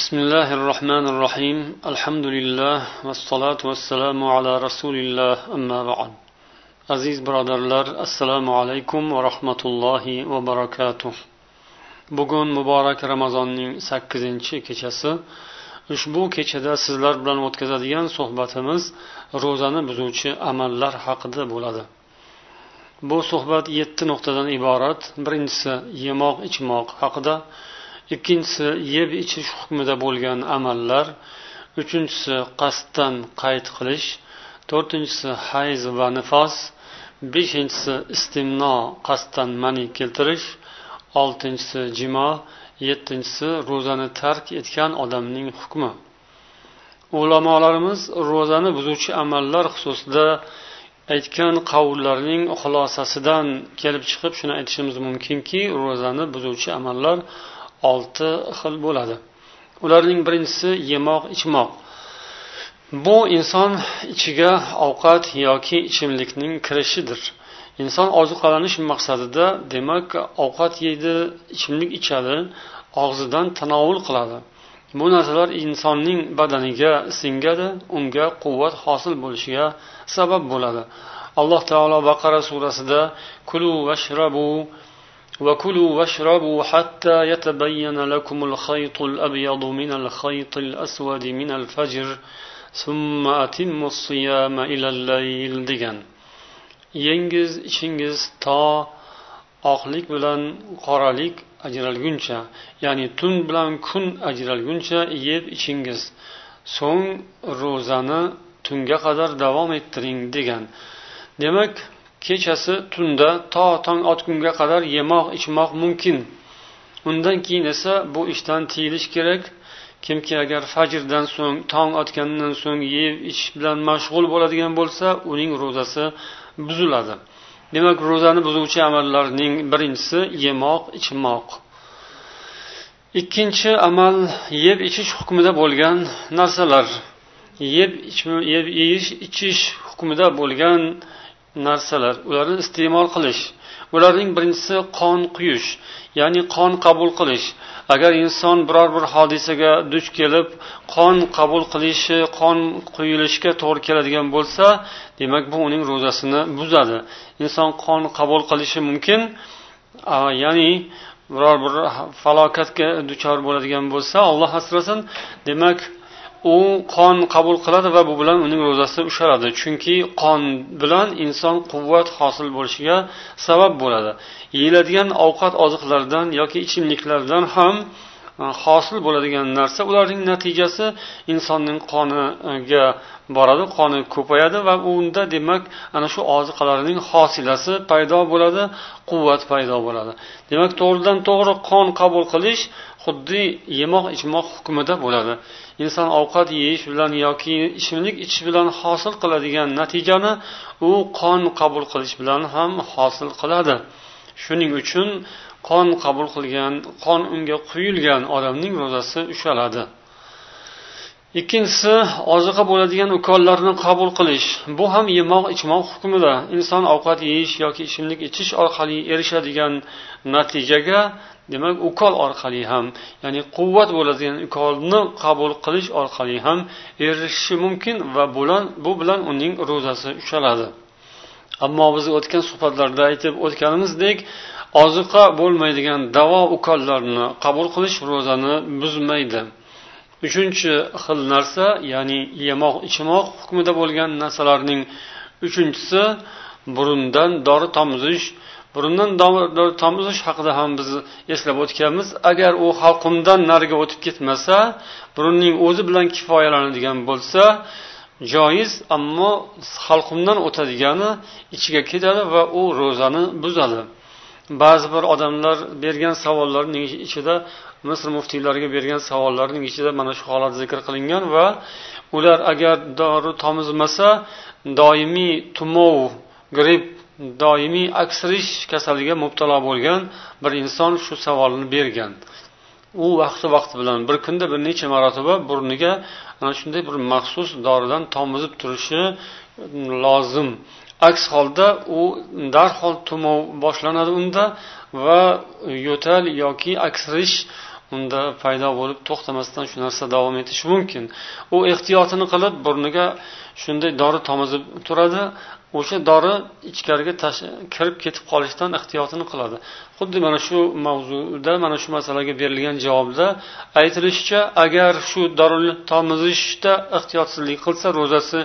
بسم الله الرحمن الرحيم الحمد لله والصلاة والسلام على رسول الله أما بعد aziz birodarlar assalomu alaykum va rahmatullohi va barakatuh bugun muborak ramazonning sakkizinchi kechasi ushbu kechada sizlar bilan o'tkazadigan suhbatimiz ro'zani buzuvchi amallar haqida bo'ladi bu suhbat yetti nuqtadan iborat birinchisi yemoq ichmoq haqida Ikkinchisi yeb ichish hukmida bo'lgan amallar. Uchinchisi qasddan qayt qilish. To'rtinchisi hayz va nifos. Beshinchisi istimno qasddan mani keltirish. Oltinchisi jimo. Yettinchisi ro'zani tark etgan odamning hukmi. Ulamolarimiz ro'zani buzuvchi amallar xususida aytgan qavullarning xulosasidan kelib chiqib shuni aytishimiz mumkinki ro'zani buzuvchi amallar olti xil bo'ladi. Ularning birinchisi yemoq ichmoq. Bu inson ichiga ovqat yoki ichimlikning kirishidir. Inson oziqlanish maqsadida demak ovqat yeydi ichimlik ichadi og'zidan tanovul qiladi. Bu narsalar insonning badaniga singadi unga quvvat hosil bo'lishiga sabab bo'ladi. Alloh taolo baqara surasida kulu vashrabu وكلوا واشربوا حتى يتبين لكم الخيط الأبيض من الخيط الأسود من الفجر ثم أتموا الصيام إلى الليل degan yengiz ichingiz to oqlik bilan qoralik ajralguncha ya'ni tun bilan kun ajralguncha yeb ichingiz so'ng ro'zani tunga qadar davom ettiring degan demak kechasi tunda to tong otgunga qadar yemoq ichmoq mumkin. Undan keyin esa bu ishdan tiyilish kerak. Kimki agar fajrdan so'ng tong otgandan so'ng yeb ichish bilan mashg'ul bo'ladigan bo'lsa uning ro'zasi buziladi. Demak ro'zani buzuvchi amallarning birinchisi yemoq ichmoq. Ikkinchi amal yeb ichish hukmida bo'lgan narsalar. Yeb yeyish ichish hukmida bo'lgan narsalar. Ularni iste'mol qilish. Ularning birinchisi qon quyish ya'ni qon qabul qilish. Agar inson biror bir hodisaga duch kelib qon qabul qilishi qon quyilishiga to'g'ri keladigan bo'lsa demak bu uning ro'zasini buzadi. Inson qon qabul qilishi mumkin ya'ni biror bir falokatga duchor bo'ladigan bo'lsa olloh asrasin. Demak u qon qabul qiladi va bu bilan uning ro'zasi ushaladi. Chunki qon bilan inson quvvat hosil bo'lishiga sabab bo'ladi. Yeyiladigan ovqat oziqlardan yoki ichimliklardan ham e, hosil bo'ladigan narsa ularning natijasi insonning qoniga boradi qoni ko'payadi va unda demak ana shu oziqalarning hosilasi paydo bo'ladi quvvat paydo bo'ladi. Demak to'g'ridan to'g'ri qon qabul qilish xuddi yemoq ichmoq hukmida bo'ladi. Inson ovqat yeyish bilan yoki ichimlik ichish bilan hosil qiladigan natijani u qon qabul qilish bilan ham hosil qiladi. Shuning uchun qon qabul qilgan qon unga quyilgan odamning ro'zasi ushaladi. Ikkinchisi oziqa bo'ladigan ukollarni qabul qilish. Bu ham yemoq ichmoq hukmida. Inson ovqat yeyish yoki ichimlik ichish orqali erishadigan natijaga demak ukol orqali ham ya'ni quvvat bo'ladigan ukolni qabul qilish orqali ham erishishi mumkin va bu bilan uning ro'zasi ushaladi ammo biz o'tgan suhbatlarda aytib o'tganimizdek oziqa bo'lmaydigan davo ukollarni qabul qilish ro'zani buzmaydi. Uchinchi xil narsa ya'ni yemoq ichmoq hukmida bo'lgan narsalarning uchinchisi burundan dori tomizish burundan dori tomizish haqida ham biz eslab o'tganmiz. Agar u halqumdan nariga o'tib ketmasa burunning o'zi bilan kifoyalanadigan bo'lsa joiz ammo halqumdan o'tadigani ichiga ketadi va u ro'zani buzadi. Ba'zi bir odamlar bergan savollarning ichida misr muftiylariga bergan savollarning ichida mana shu holat zikr qilingan va ular agar dori tomizmasa doimiy tumov gripp doimiy aksirish kasaliga mubtalo bo'lgan bir inson shu savolni bergan. U vaqti vaqti bilan bir kunda bir necha marotaba burniga ana shunday bir maxsus doridan tomizib turishi mm, lozim. Aks holda u darhol tumov boshlanadi unda va yo'tal yoki aksirish unda paydo bo'lib to'xtamasdan shu narsa davom etishi mumkin. U ehtiyotini qilib burniga shunday dori tomizib turadi o'sha dori ichkariga kirib ketib qolishdan ehtiyotini qiladi. Xuddi mana shu mavzuda mana shu masalaga berilgan javobda aytilishicha agar shu dorini tomizishda ehtiyotsizlik qilsa ro'zasi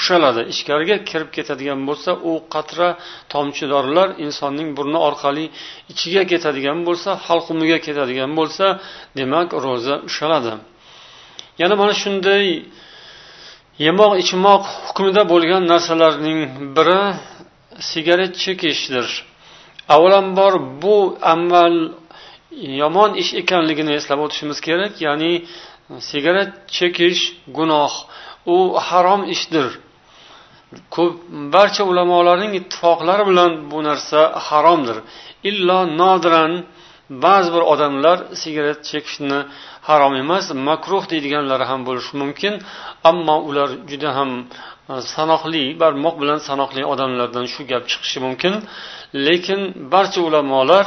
ushaladi. Ichkariga kirib ketadigan bo'lsa u qatra tomchi dorilar insonning burni orqali ichiga ketadigan bo'lsa halqumiga ketadigan bo'lsa demak ro'za ushaladi. Yana mana shunday yemoq ichmoq hukmida bo'lgan narsalarning biri sigaret chekishdir avvalambor bu amal yomon ish ekanligini eslab o'tishimiz kerak ya'ni sigaret chekish gunoh. U harom ishdir. Ko'p barcha ulamolarning ittifoqlari bilan bu narsa haromdir. Illo nodiran ba'zi bir odamlar sigaret chekishni harom emas makruh deydiganlari ham bo'lishi mumkin ammo ular juda ham e, sanoqli barmoq bilan sanoqli odamlardan shu gap chiqishi mumkin. Lekin barcha ulamolar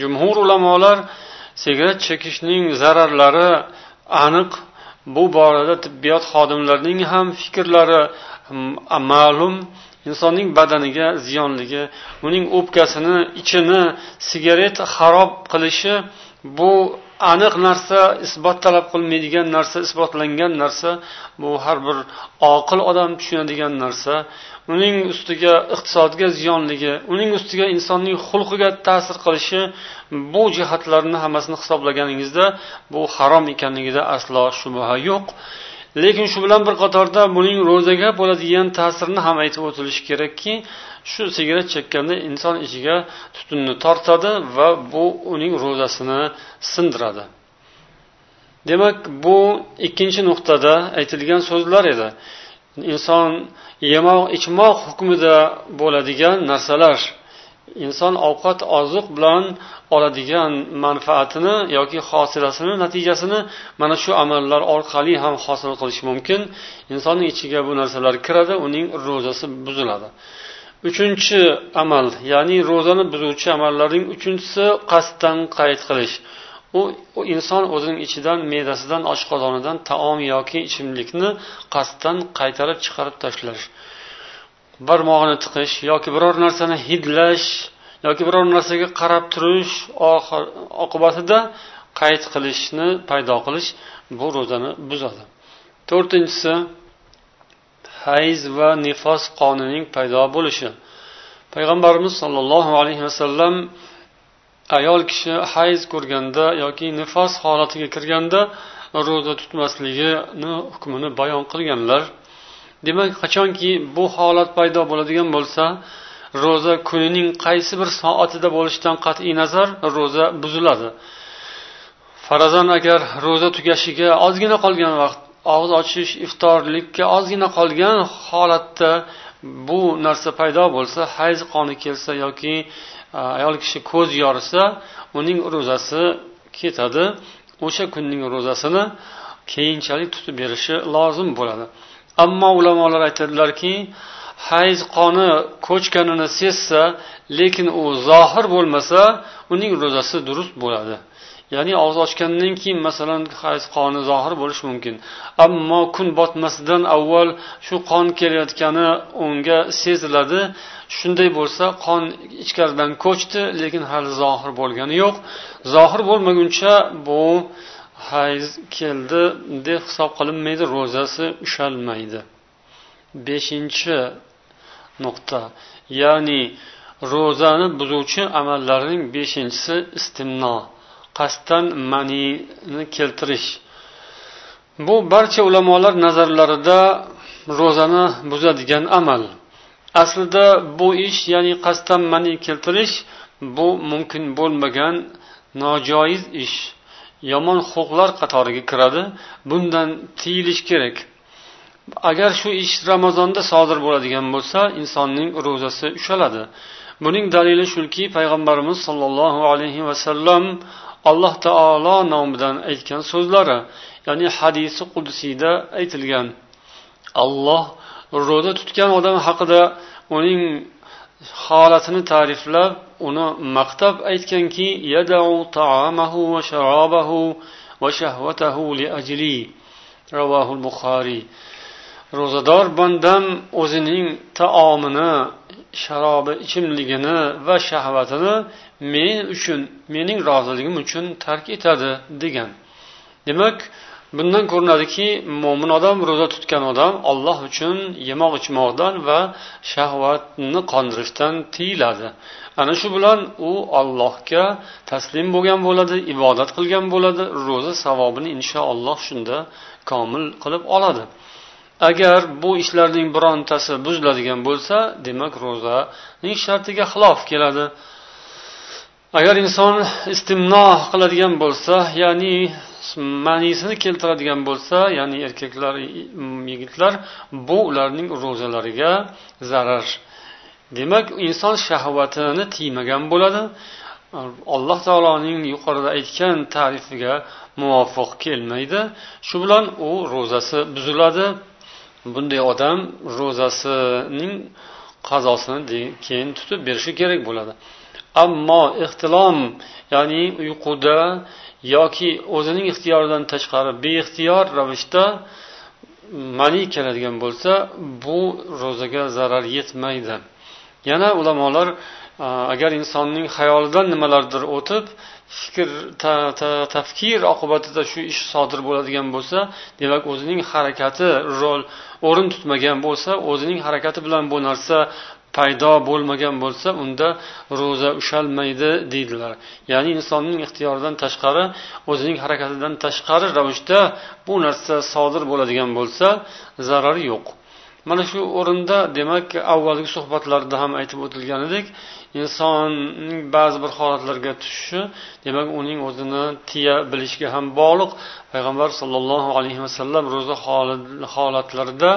jumhur ulamolar sigaret chekishning zararlari aniq. Bu borada tibbiyot xodimlarining ham fikrlari ma'lum. Insonning badaniga ziyonligi uning o'pkasini ichini sigaret xarob qilishi bu aniq narsa isbot talab qilmaydigan narsa isbotlangan narsa bu har bir oqil odam tushunadigan narsa. Uning ustiga iqtisodga ziyonligi uning ustiga insonning xulqiga ta'sir qilishi bu jihatlarni hammasini hisoblaganingizda bu harom ekanligida aslo shubha yo'q. Lekin shu bilan bir qatorda buning ro'zaga bo'ladigan ta'sirini ham aytib o'tilishi kerakki shu sigaret chekkanda inson ichiga tutunni tortadi va bu uning ro'zasini sindiradi. Demak bu ikkinchi nuqtada aytilgan so'zlar edi. Inson yemoq ichmoq hukmida bo'ladigan narsalar inson ovqat oziq bilan oladigan manfaatini yoki hosilasini natijasini mana shu amallar orqali ham hosil qilish mumkin. Insonning ichiga bu narsalar kiradi uning ro'zasi buziladi. Uchinchi amal ya'ni ro'zani buzuvchi amallarning uchinchisi qasddan qayd qilish. U, u inson o'zining ichidan me'dasidan oshqozonidan taom yoki ichimlikni qasddan qaytarib chiqarib tashlash. Barmog'ini tiqish yoki biror narsani hidlash yoki biror narsaga qarab turish oqibatida qayd qilishni paydo qilish bu ro'zani buzadi. To'rtinchisi hayz va nifos qonining paydo bo'lishi. Payg'ambarimiz sollallohu alayhi vasallam ayol kishi hayz ko'rganda yoki nifos holatiga kirganda ro'za tutmasligini hukmini bayon qilganlar. Demak qachonki bu holat paydo bo'ladigan bo'lsa ro'za kunining qaysi bir soatida bo'lishidan qat'iy nazar ro'za buziladi. Farazan agar ro'za tugashiga ozgina qolgan vaqt og'iz ochish iftorlikka ozgina qolgan holatda bu narsa paydo bo'lsa hayz qoni kelsa yoki e, ayol kishi ko'z yorisa uning ro'zasi ketadi. O'sha kunning ro'zasini keyinchalik tutib berishi lozim bo'ladi. Ammo ulamolar aytadilarki hayz qoni ko'chganini sezsa lekin u zohir bo'lmasa uning ro'zasi durust bo'ladi. Ya'ni og'iz ochgandan keyin masalan hayz qoni zohir bo'lishi mumkin. Ammo kun botmasidan avval shu qon kelayotgani unga seziladi. Shunday bo'lsa qon ichkaridan ko'chdi lekin hali zohir bo'lgani yo'q. Zohir bo'lmaguncha bu hayz keldi deb hisob qilinmaydi ro'zasi ushalmaydi. Beshinchi nuqta. Ya'ni ro'zani buzuvchi amallarning beshinchisi istimno qasddan manini keltirish. Bu barcha ulamolar nazarlarida ro'zani buzadigan amal. Aslida bu ish ya'ni qasddan mani keltirish bu mumkin bo'lmagan nojoiz ish. Yomon huquqlar qatoriga kiradi. Bundan tiyilish kerak. Agar shu ish ramazonda sodir bo'ladigan bo'lsa insonning ro'zasi ushaladi. Buning dalili shuki payg'ambarimiz sollallohu alayhi vasallam alloh taolo nomidan aytgan so'zlari ya'ni hadisi qudsiyda aytilgan. Alloh ro'za tutgan odam haqida uning holatini ta'riflab uni maqtab aytganki ro'zador bandam o'zining taomini sharobi ichimligini va shahvatini men uchun mening roziligim uchun tark etadi degan. Demak bundan ko'rinadiki mo'min odam ro'za tutgan odam olloh uchun yemoq ichmoqdan va shahvatni qondirishdan tiyiladi. Ana shu bilan u ollohga taslim bo'lgan bo'ladi ibodat qilgan bo'ladi ro'za savobini inshaalloh shunda komil qilib oladi. Agar bu ishlarning birontasi buziladigan bo'lsa demak ro'zaning shartiga xilof keladi. Agar inson istimno qiladigan bo'lsa ya'ni ma'nisini keltiradigan bo'lsa ya'ni erkaklar yigitlar bu ularning ro'zalariga zarar. Demak inson shahvatini tiymagan bo'ladi. Alloh taoloning yuqorida aytgan tarifiga muvofiq kelmaydi. Shu bilan u ro'zasi buziladi. Bunday odam ro'zasining qazosini keyin tutib berishi kerak bo'ladi. Ammo ixtilom ya'ni uyquda yoki o'zining ixtiyoridan tashqari beixtiyor ravishda mani keladigan bo'lsa bu ro'zaga zarar yetmaydi. Yana ulamolar agar insonning xayolidan nimalardir o'tib fikr ta, ta, tafkir oqibatida shu ish sodir bo'ladigan bo'lsa demak o'zining harakati rol o'rin tutmagan bo'lsa o'zining harakati bilan bu narsa paydo bo'lmagan bo'lsa unda ro'za ushalmaydi deydilar. Ya'ni insonning ixtiyoridan tashqari o'zining harakatidan tashqari ravishda bu narsa sodir bo'ladigan bo'lsa zarari yo'q. Mana shu o'rinda demak avvalgi suhbatlarda ham aytib o'tilgan edik insonning ba'zi bir holatlarga tushishi demak uning o'zini tiya bilishiga ham bog'liq. Payg'ambar sollallohu alayhi vasallam ro'za holatlarida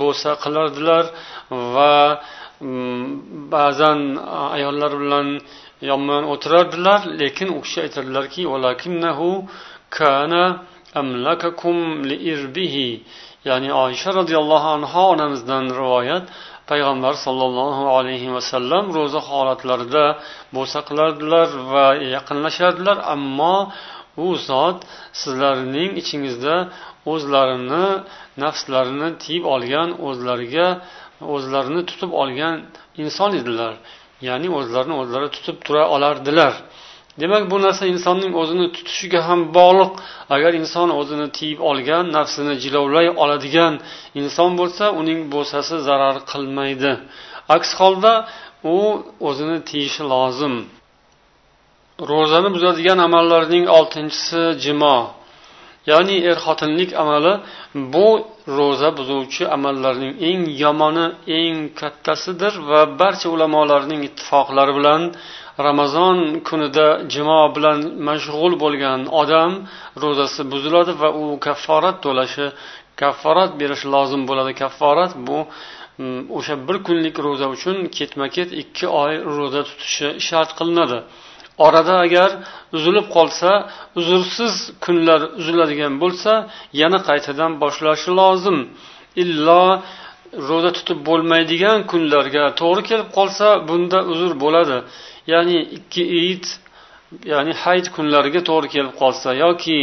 bo'lsa qilardilar va ba'zan ayollar bilan yonma yon o'tirardilar lekin u kishi aytadilarki ya'ni oysha roziyallohu anhu onamizdan rivoyat payg'ambar sollallohu alayhi vasallam ro'za holatlarida bo'sa qilardilar va yaqinlashardilar ammo u zot sizlarning ichingizda o'zlarini nafslarini tiyib olgan o'zlariga o'zlarini tutib olgan inson edilar. Ya'ni o'zlarini o'zlari tutib tura olardilar. Demak bu narsa insonning o'zini tutishiga ham bog'liq. Agar inson o'zini tiyib olgan nafsini jilovlay oladigan inson bo'lsa uning bo'sasi zarar qilmaydi. Aks holda u o'zini tiyishi lozim. Ro'zani buzadigan amallarning oltinchisi jimo. Ya'ni er xotinlik amali bu ro'za buzuvchi amallarning eng yomoni eng kattasidir va barcha ulamolarning ittifoqlari bilan ramazon kunida jimo bilan mashg'ul bo'lgan odam ro'zasi buziladi va u kafforat to'lashi kafforat berishi lozim bo'ladi. Kafforat bu mm, o'sha bir kunlik ro'za uchun ketma ket ikki oy ro'za tutishi shart qilinadi. Orada agar uzilib qolsa uzrsiz kunlar uziladigan bo'lsa yana qaytadan boshlashi lozim. Illo ro'za tutib bo'lmaydigan kunlarga to'g'ri kelib qolsa bunda uzr bo'ladi. Ya'ni ikki iit ya'ni hayit kunlariga to'g'ri kelib qolsa yoki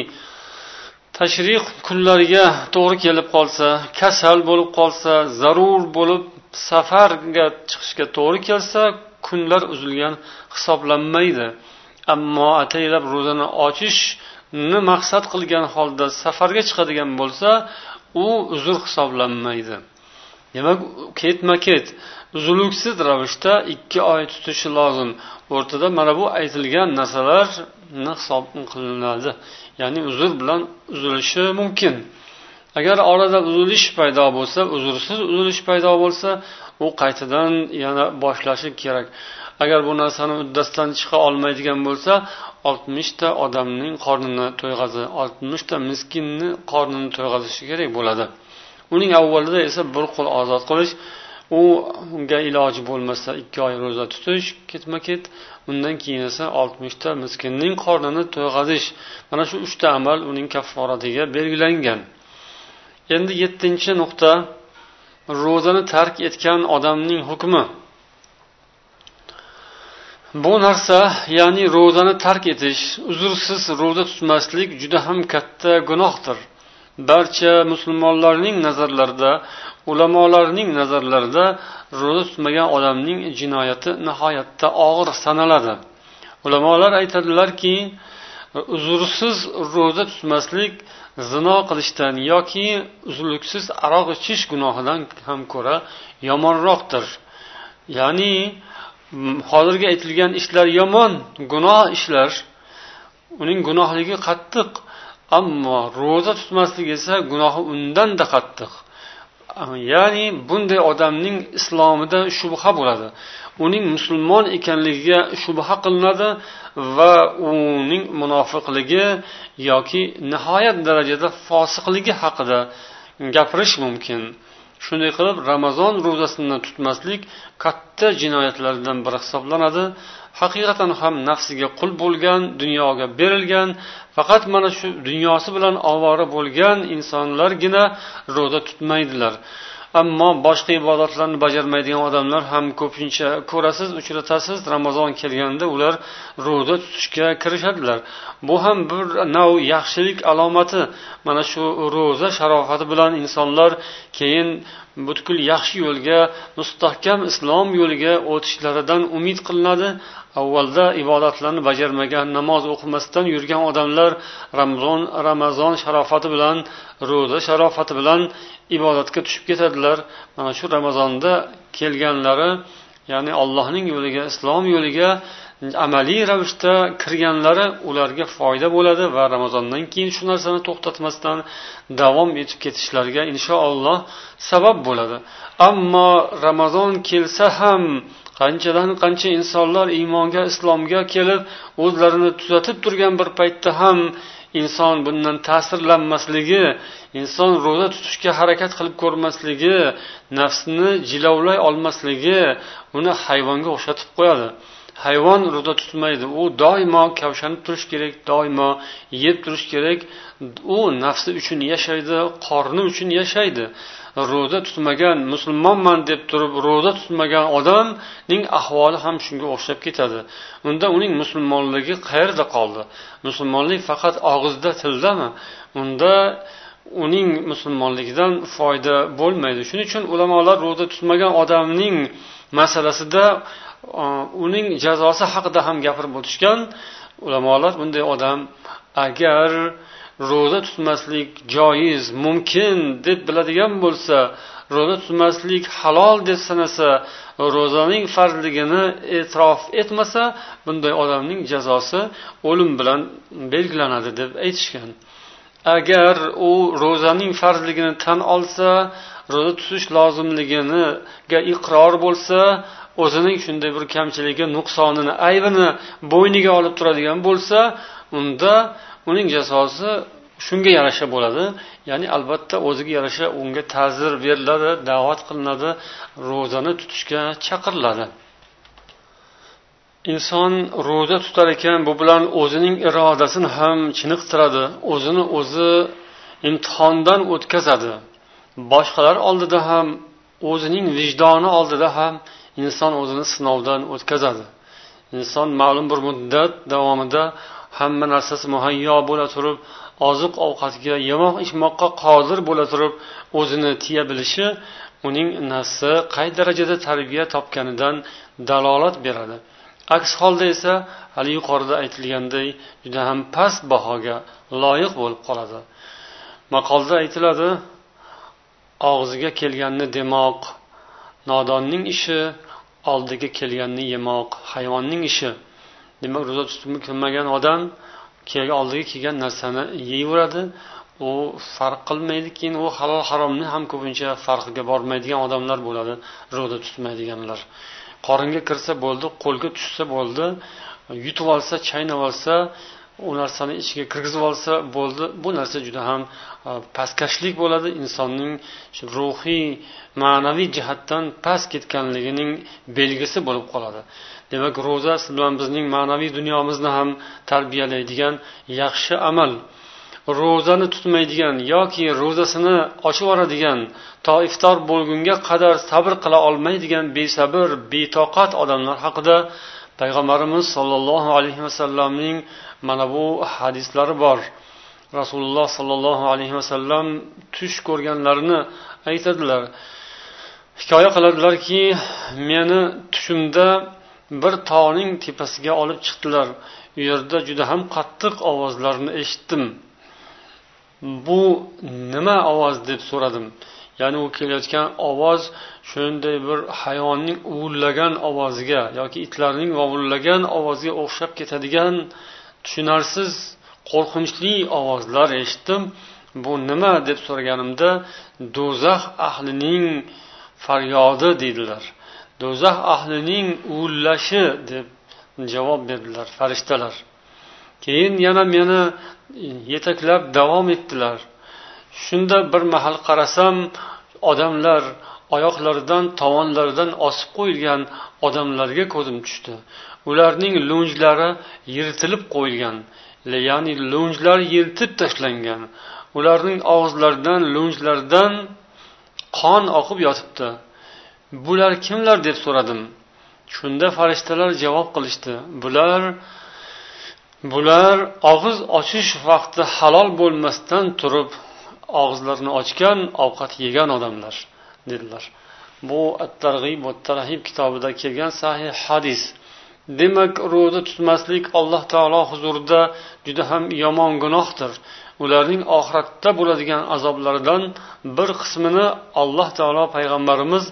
tashriq kunlariga to'g'ri kelib qolsa kasal bo'lib qolsa zarur bo'lib safarga chiqishga to'g'ri kelsa kunlar uzilgan hisoblanmaydi. Ammo ataylab ro'zani ochishni maqsad qilgan holda safarga chiqadigan bo'lsa u uzr hisoblanmaydi. Demak ketma ket uzluksiz ravishda ikki oy tutishi lozim. O'rtada mana bu aytilgan narsalarni hisob qilinadi. Ya'ni uzr bilan uzilishi mumkin. Agar orada uzilish paydo bo'lsa uzrsiz uzilish paydo bo'lsa u qaytadan yana boshlashi kerak. Agar bu narsani uddasidan chiqa olmaydigan bo'lsa oltmishta odamning qornini to'yg'azi oltmishta miskinni qornini to'yg'azishi kerak bo'ladi. Uning avvalida esa bir qo'l ozod qilish u unga iloji bo'lmasa ikki oy ro'za tutish ketma ket undan keyin esa oltmishta miskinning qornini to'yg'azish. Mana shu uchta amal uning kafforatiga belgilangan. Endi yettinchi nuqta ro'zani tark etgan odamning hukmi. Bu narsa ya'ni ro'zani tark etish uzrsiz ro'za tutmaslik juda ham katta gunohdir. Barcha musulmonlarning nazarlarida ulamolarning nazarlarida ro'za tutmagan odamning jinoyati nihoyatda og'ir sanaladi. Ulamolar aytadilarki uzrsiz ro'za tutmaslik zino qilishdan yoki uzluksiz aroq ichish gunohidan ham ko'ra yomonroqdir. Ya'ni hozirgi aytilgan ishlar yomon gunoh ishlar uning gunohligi qattiq. Ammo ro'za tutmaslik esa gunohi undanda qattiq. Ah, ya'ni bunday odamning islomida shubha bo'ladi. Uning musulmon ekanligiga shubha qilinadi va uning munofiqligi yoki nihoyat darajada fosiqligi haqida gapirish mumkin. Shunday qilib ramazon ro'zasini tutmaslik katta jinoyatlardan biri hisoblanadi haqiqatan ham nafsiga qul bo'lgan dunyoga berilgan faqat mana shu dunyosi bilan ovora bo'lgan insonlargina ro'za tutmaydilar. Ammo boshqa ibodatlarni bajarmaydigan odamlar ham ko'pincha ko'rasiz uchratasiz ramazon kelganda ular ro'za tutishga kirishadilar. Bu ham bir nav yaxshilik alomati. Mana shu ro'za sharofati bilan insonlar keyin butkul yaxshi yo'lga mustahkam islom yo'liga o'tishlaridan umid qilinadi. Avvalda ibodatlarni bajarmagan namoz o'qimasdan yurgan odamlar ramazon ramazon sharofati bilan ro'za sharofati bilan ibodatga tushib ketadilar. Mana shu ramazonda kelganlari ya'ni allohning yo'liga islom yo'liga amaliy ravishda kirganlari ularga foyda bo'ladi va ramazondan keyin shu narsani to'xtatmasdan davom etib ketishlariga inshaalloh sabab bo'ladi. Ammo ramazon kelsa ham qanchadan qancha insonlar iymonga islomga kelib o'zlarini tuzatib turgan bir paytda ham inson bundan ta'sirlanmasligi inson ro'za tutishga harakat qilib ko'rmasligi nafsini jilovlay olmasligi uni hayvonga o'xshatib qo'yadi. Hayvon ro'za tutmaydi u doimo kavshanib turishi kerak doimo yeb turishi kerak. U nafsi uchun yashaydi qorni uchun yashaydi. Ro'za tutmagan musulmonman deb turib ro'za tutmagan odamning ahvoli ham shunga o'xshab ketadi. Unda uning musulmonligi qayerda qoldi? Musulmonlik faqat og'izda tildami? Unda uning musulmonligidan foyda bo'lmaydi. Shuning uchun ulamolar ro'za tutmagan odamning masalasida uning jazosi haqida ham gapirib o'tishgan ulamolar bunday odam agar ro'za tutmaslik joiz mumkin deb biladigan bo'lsa ro'za tutmaslik halol deb sanasa ro'zaning farzligini e'tirof etmasa bunday odamning jazosi o'lim bilan belgilanadi deb aytishgan. Agar u ro'zaning farzligini tan olsa ro'za tutish lozimligiga iqror bo'lsa o'zining shunday bir kamchiligi nuqsonini aybini bo'yniga olib turadigan bo'lsa unda uning jazosi shunga yarasha bo'ladi. Ya'ni albatta o'ziga yarasha unga ta'zir beriladi da'vat qilinadi ro'zani tutishga chaqiriladi. Inson ro'za tutar ekan bu bilan o'zining irodasini ham chiniqtiradi o'zini o'zi imtihondan o'tkazadi. Boshqalar oldida ham o'zining vijdoni oldida ham inson o'zini sinovdan o'tkazadi. Inson ma'lum bir muddat davomida hamma narsasi muhayyo bo'la turib oziq ovqatga yemoq ichmoqqa qodir bo'la turib o'zini tiya bilishi uning nafsi qay darajada tarbiya topganidan dalolat beradi. Aks holda esa hali yuqorida aytilganday juda ham past bahoga loyiq bo'lib qoladi. Maqolda aytiladi og'ziga kelganni demoq nodonning ishi oldiga kelganni yemoq hayvonning ishi. Demak ro'za tutib kirmagan odam oldiga kelgan narsani yeyveradi u farq qilmaydi keyin u halol haromni ham ko'pincha farqiga bormaydigan odamlar bo'ladi ro'za tutmaydiganlar. Qoringa kirsa bo'ldi qo'lga tushsa bo'ldi yutib olsa chaynab olsa u narsani ichiga kirgizib olsa bo'ldi. Bu narsa juda ham e, pastkashlik bo'ladi. Insonning ruhiy ma'naviy jihatdan past ketganligining belgisi bo'lib qoladi. Demak ro'za siz bilan bizning ma'naviy dunyomizni ham tarbiyalaydigan yaxshi amal. Ro'zani tutmaydigan yoki ro'zasini ochib yuboradigan to iftor bo'lgunga qadar sabr qila olmaydigan besabr betoqat odamlar haqida payg'ambarimiz sollallohu alayhi vasallamning mana bu hadislari bor. Rasululloh sollallohu alayhi vasallam tush ko'rganlarini aytadilar. Hikoya qiladilarki meni tushimda bir tog'ning tepasiga olib chiqdilar. U yerda juda ham qattiq ovozlarni eshitdim. Bu nima ovoz deb so'radim. Ya'ni u kelayotgan ovoz shunday bir hayvonning uvillagan ovoziga yoki itlarning vovullagan ovoziga o'xshab ketadigan tushunarsiz qo'rqinchli ovozlar eshitdim. Bu nima deb so'raganimda do'zax ahlining faryodi deydilar. Do'zax ahlining uvillashi deb javob berdilar farishtalar. Keyin yana meni yetaklab davom etdilar. Shunda bir mahal qarasam odamlar oyoqlaridan tovonlaridan osib qo'yilgan odamlarga ko'zim tushdi. Ularning lunjlari yirtilib qo'yilgan ya'ni lunjlar yirtib tashlangan. Ularning og'izlaridan lunjlaridan qon oqib yotibdi. Bular kimlar deb so'radim. Shunda farishtalar javob qilishdi. Bular bular og'iz ochish vaqti halol bo'lmasdan turib og'izlarini ochgan ovqat yegan odamlar dedilar. Bu at targ'ib va tarhib kitobida kelgan sahih hadis. Demak ro'za tutmaslik alloh taolo huzurida juda ham yomon gunohdir. Ularning oxiratda bo'ladigan azoblaridan bir qismini alloh taolo payg'ambarimiz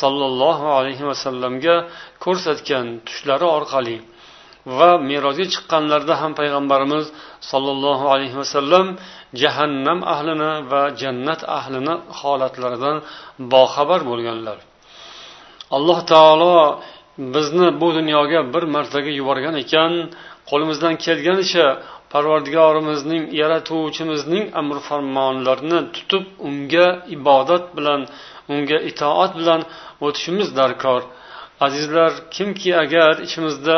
sollallohu alayhi vasallamga ko'rsatgan tushlari orqali va merojga chiqqanlarida ham payg'ambarimiz sollallohu alayhi vasallam jahannam ahlini va jannat ahlini holatlaridan boxabar bo'lganlar. Alloh taolo bizni bu dunyoga bir martaga yuborgan ekan qo'limizdan kelganicha parvardigorimizning yaratuvchimizning amr farmonlarini tutib unga ibodat bilan unga itoat bilan o'tishimiz darkor. Azizlar kimki agar ichimizda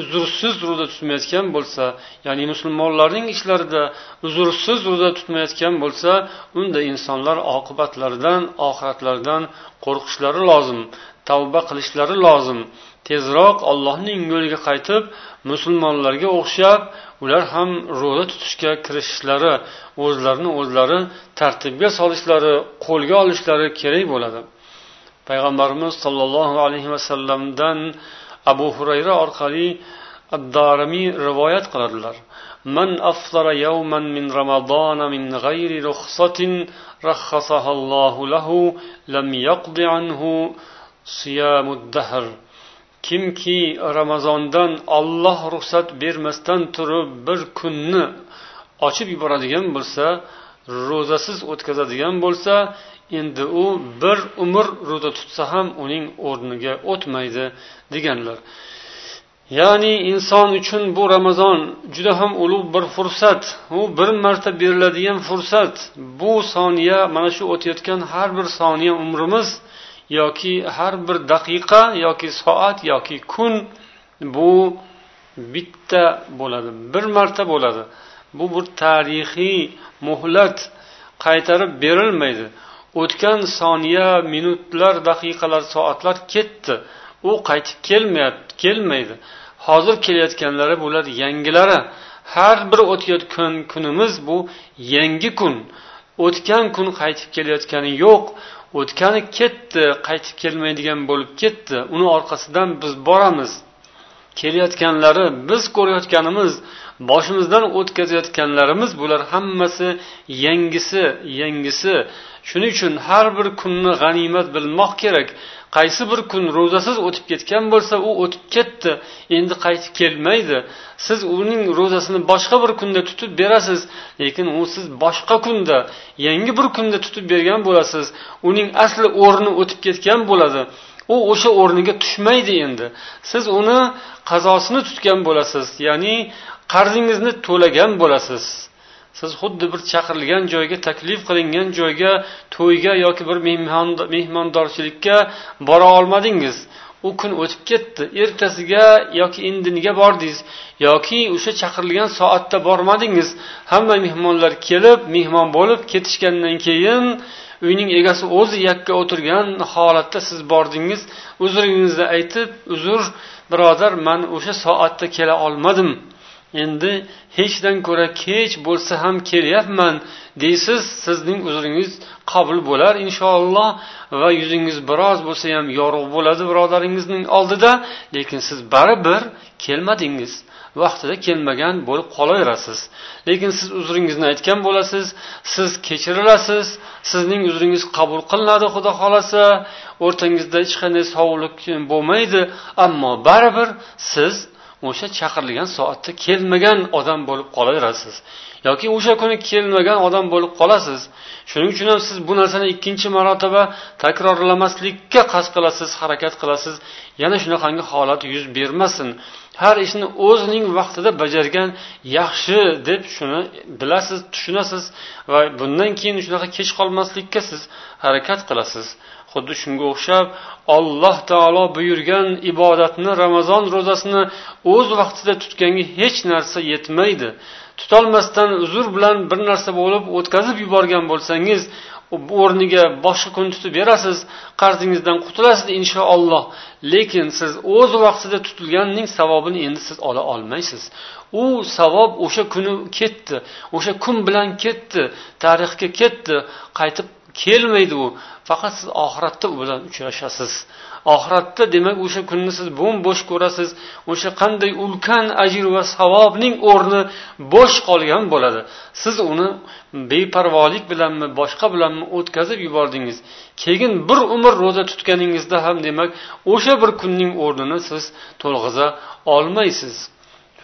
uzrsiz ro'za tutmayotgan bo'lsa ya'ni musulmonlarning ichlarida uzrsiz ro'za tutmayotgan bo'lsa unda insonlar oqibatlaridan oxiratlaridan qo'rqishlari lozim. tavba qilishlari lozim tezroq allohning yo'liga qaytib musulmonlarga o'xshab ular ham ro'za tutishga kirishishlari o'zlarini o'zlari tartibga solishlari qo'lga olishlari kerak bo'ladi payg'ambarimiz sollallohu alayhi vasallamdan abu hurayra orqali addarimiy rivoyat qiladilar من أفطر يوما من رمضان من غير رخصة رخصها الله له لم يقض عنه siyamuddahr kimki ramazondan olloh ruxsat bermasdan turib bir kunni ochib yuboradigan bo'lsa ro'zasiz o'tkazadigan bo'lsa endi u bir umr ro'za tutsa ham uning o'rniga o'tmaydi deganlar. Ya'ni inson uchun bu ramazon juda ham ulug' bir fursat u bir marta beriladigan fursat. Bu soniya mana shu o'tayotgan har bir soniya umrimiz yoki har bir daqiqa yoki soat yoki kun bu bitta bo'ladi bir marta bo'ladi. Bu bir tarixiy muhlat qaytarib berilmaydi. O'tgan soniya minutlar daqiqalar soatlar ketdi. U qaytib kelmayapti kelmaydi. Hozir kelayotganlari bular yangilari. Har bir o'tayotgan kunimiz bu yangi kun. O'tgan kun qaytib kelayotgani yo'q. O'tgani ketdi qaytib kelmaydigan bo'lib ketdi. Uni orqasidan biz boramiz. Kelayotganlari biz ko'rayotganimiz boshimizdan o'tkazayotganlarimiz bular hammasi yangisi yangisi. Shuning uchun har bir kunni g'animat bilmoq kerak. Qaysi bir kun ro'zasiz o'tib ketgan bo'lsa u o'tib ketdi. Endi qaytib kelmaydi. Siz uning ro'zasini boshqa bir kunda tutib berasiz lekin u siz boshqa kunda yangi bir kunda tutib bergan bo'lasiz. Uning asli o'rni o'tib ketgan bo'ladi. U o'sha o'rniga tushmaydi endi. Siz uni qazosini tutgan bo'lasiz ya'ni qarzingizni to'lagan bo'lasiz. Siz xuddi bir chaqirilgan joyga taklif qilingan joyga to'yga yoki bir mehmondorchilikka bora olmadingiz. U kun o'tib ketdi. Ertasiga yoki indiniga bordingiz yoki o'sha chaqirilgan soatda bormadingiz. Hamma mehmonlar kelib mehmon bo'lib ketishgandan keyin uyning egasi o'zi yakka o'tirgan holatda siz bordingiz. Uzringizni aytib uzr birodar man o'sha soatda kela olmadim. Endi hechdan ko'ra kech bo'lsa ham kelyapman. Deysiz sizning uzringiz qabul bo'lar inshaalloh va yuzingiz biroz bo'lsa ham yorug' bo'ladi birodaringizning oldida. Lekin siz baribir kelmadingiz. Vaqtida kelmagan bo'lib qolaverasiz. Lekin siz uzringizni aytgan bo'lasiz siz kechirilasiz sizning uzringiz qabul qilinadi xudo xohlasa. O'rtangizda hech qanday sovuqlik bo'lmaydi. Ammo baribir siz o'sha chaqirilgan soatda kelmagan odam bo'lib qolaverasiz. Yoki o'sha kuni kelmagan odam bo'lib qolasiz. Shuning uchun ham siz bu narsani ikkinchi marotaba takrorlamaslikka qasd qilasiz harakat qilasiz. Yana shunaqangi holat yuz bermasin. Har ishni o'zining vaqtida bajargan yaxshi deb shuni bilasiz tushunasiz va bundan keyin shunaqa kech qolmaslikka siz harakat qilasiz. Xuddi shunga o'xshab olloh taolo buyurgan ibodatni ramazon ro'zasini o'z vaqtida tutganga hech narsa yetmaydi. Tutolmasdan uzr bilan bir narsa bo'lib o'tkazib yuborgan bo'lsangiz o'rniga boshqa kun tutib berasiz qarzingizdan qutulasiz inshaalloh. Lekin siz o'z vaqtida tutilganning savobini endi siz ola olmaysiz. U savob o'sha kuni ketdi o'sha kun bilan ketdi tarixga ketdi qaytib kelmaydi u. Faqat siz oxiratda u bilan uchrashasiz. Oxiratda demak o'sha kunni siz bo'm bo'sh ko'rasiz. O'sha qanday ulkan ajr va savobning o'rni bo'sh qolgan bo'ladi. Siz uni beparvolik bilanmi boshqa bilanmi o'tkazib yubordingiz. Keyin bir umr ro'za tutganingizda ham demak o'sha bir kunning o'rnini siz to'lg'iza olmaysiz.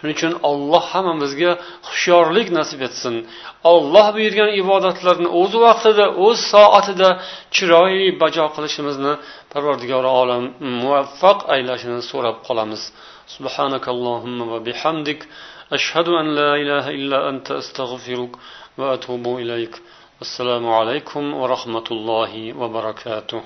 shuning uchun olloh hammamizga hushyorlik nasib etsin olloh buyurgan ibodatlarni o'z vaqtida o'z soatida chiroyli bajo qilishimizni parvardigori olam muvaffaq aylashini so'rab qolamiz سبحانك اللهم وبحمدك أشهد أن لا إله إلا أنت أستغفرك وأتوب إليك السلام عليكم ورحمة الله وبركاته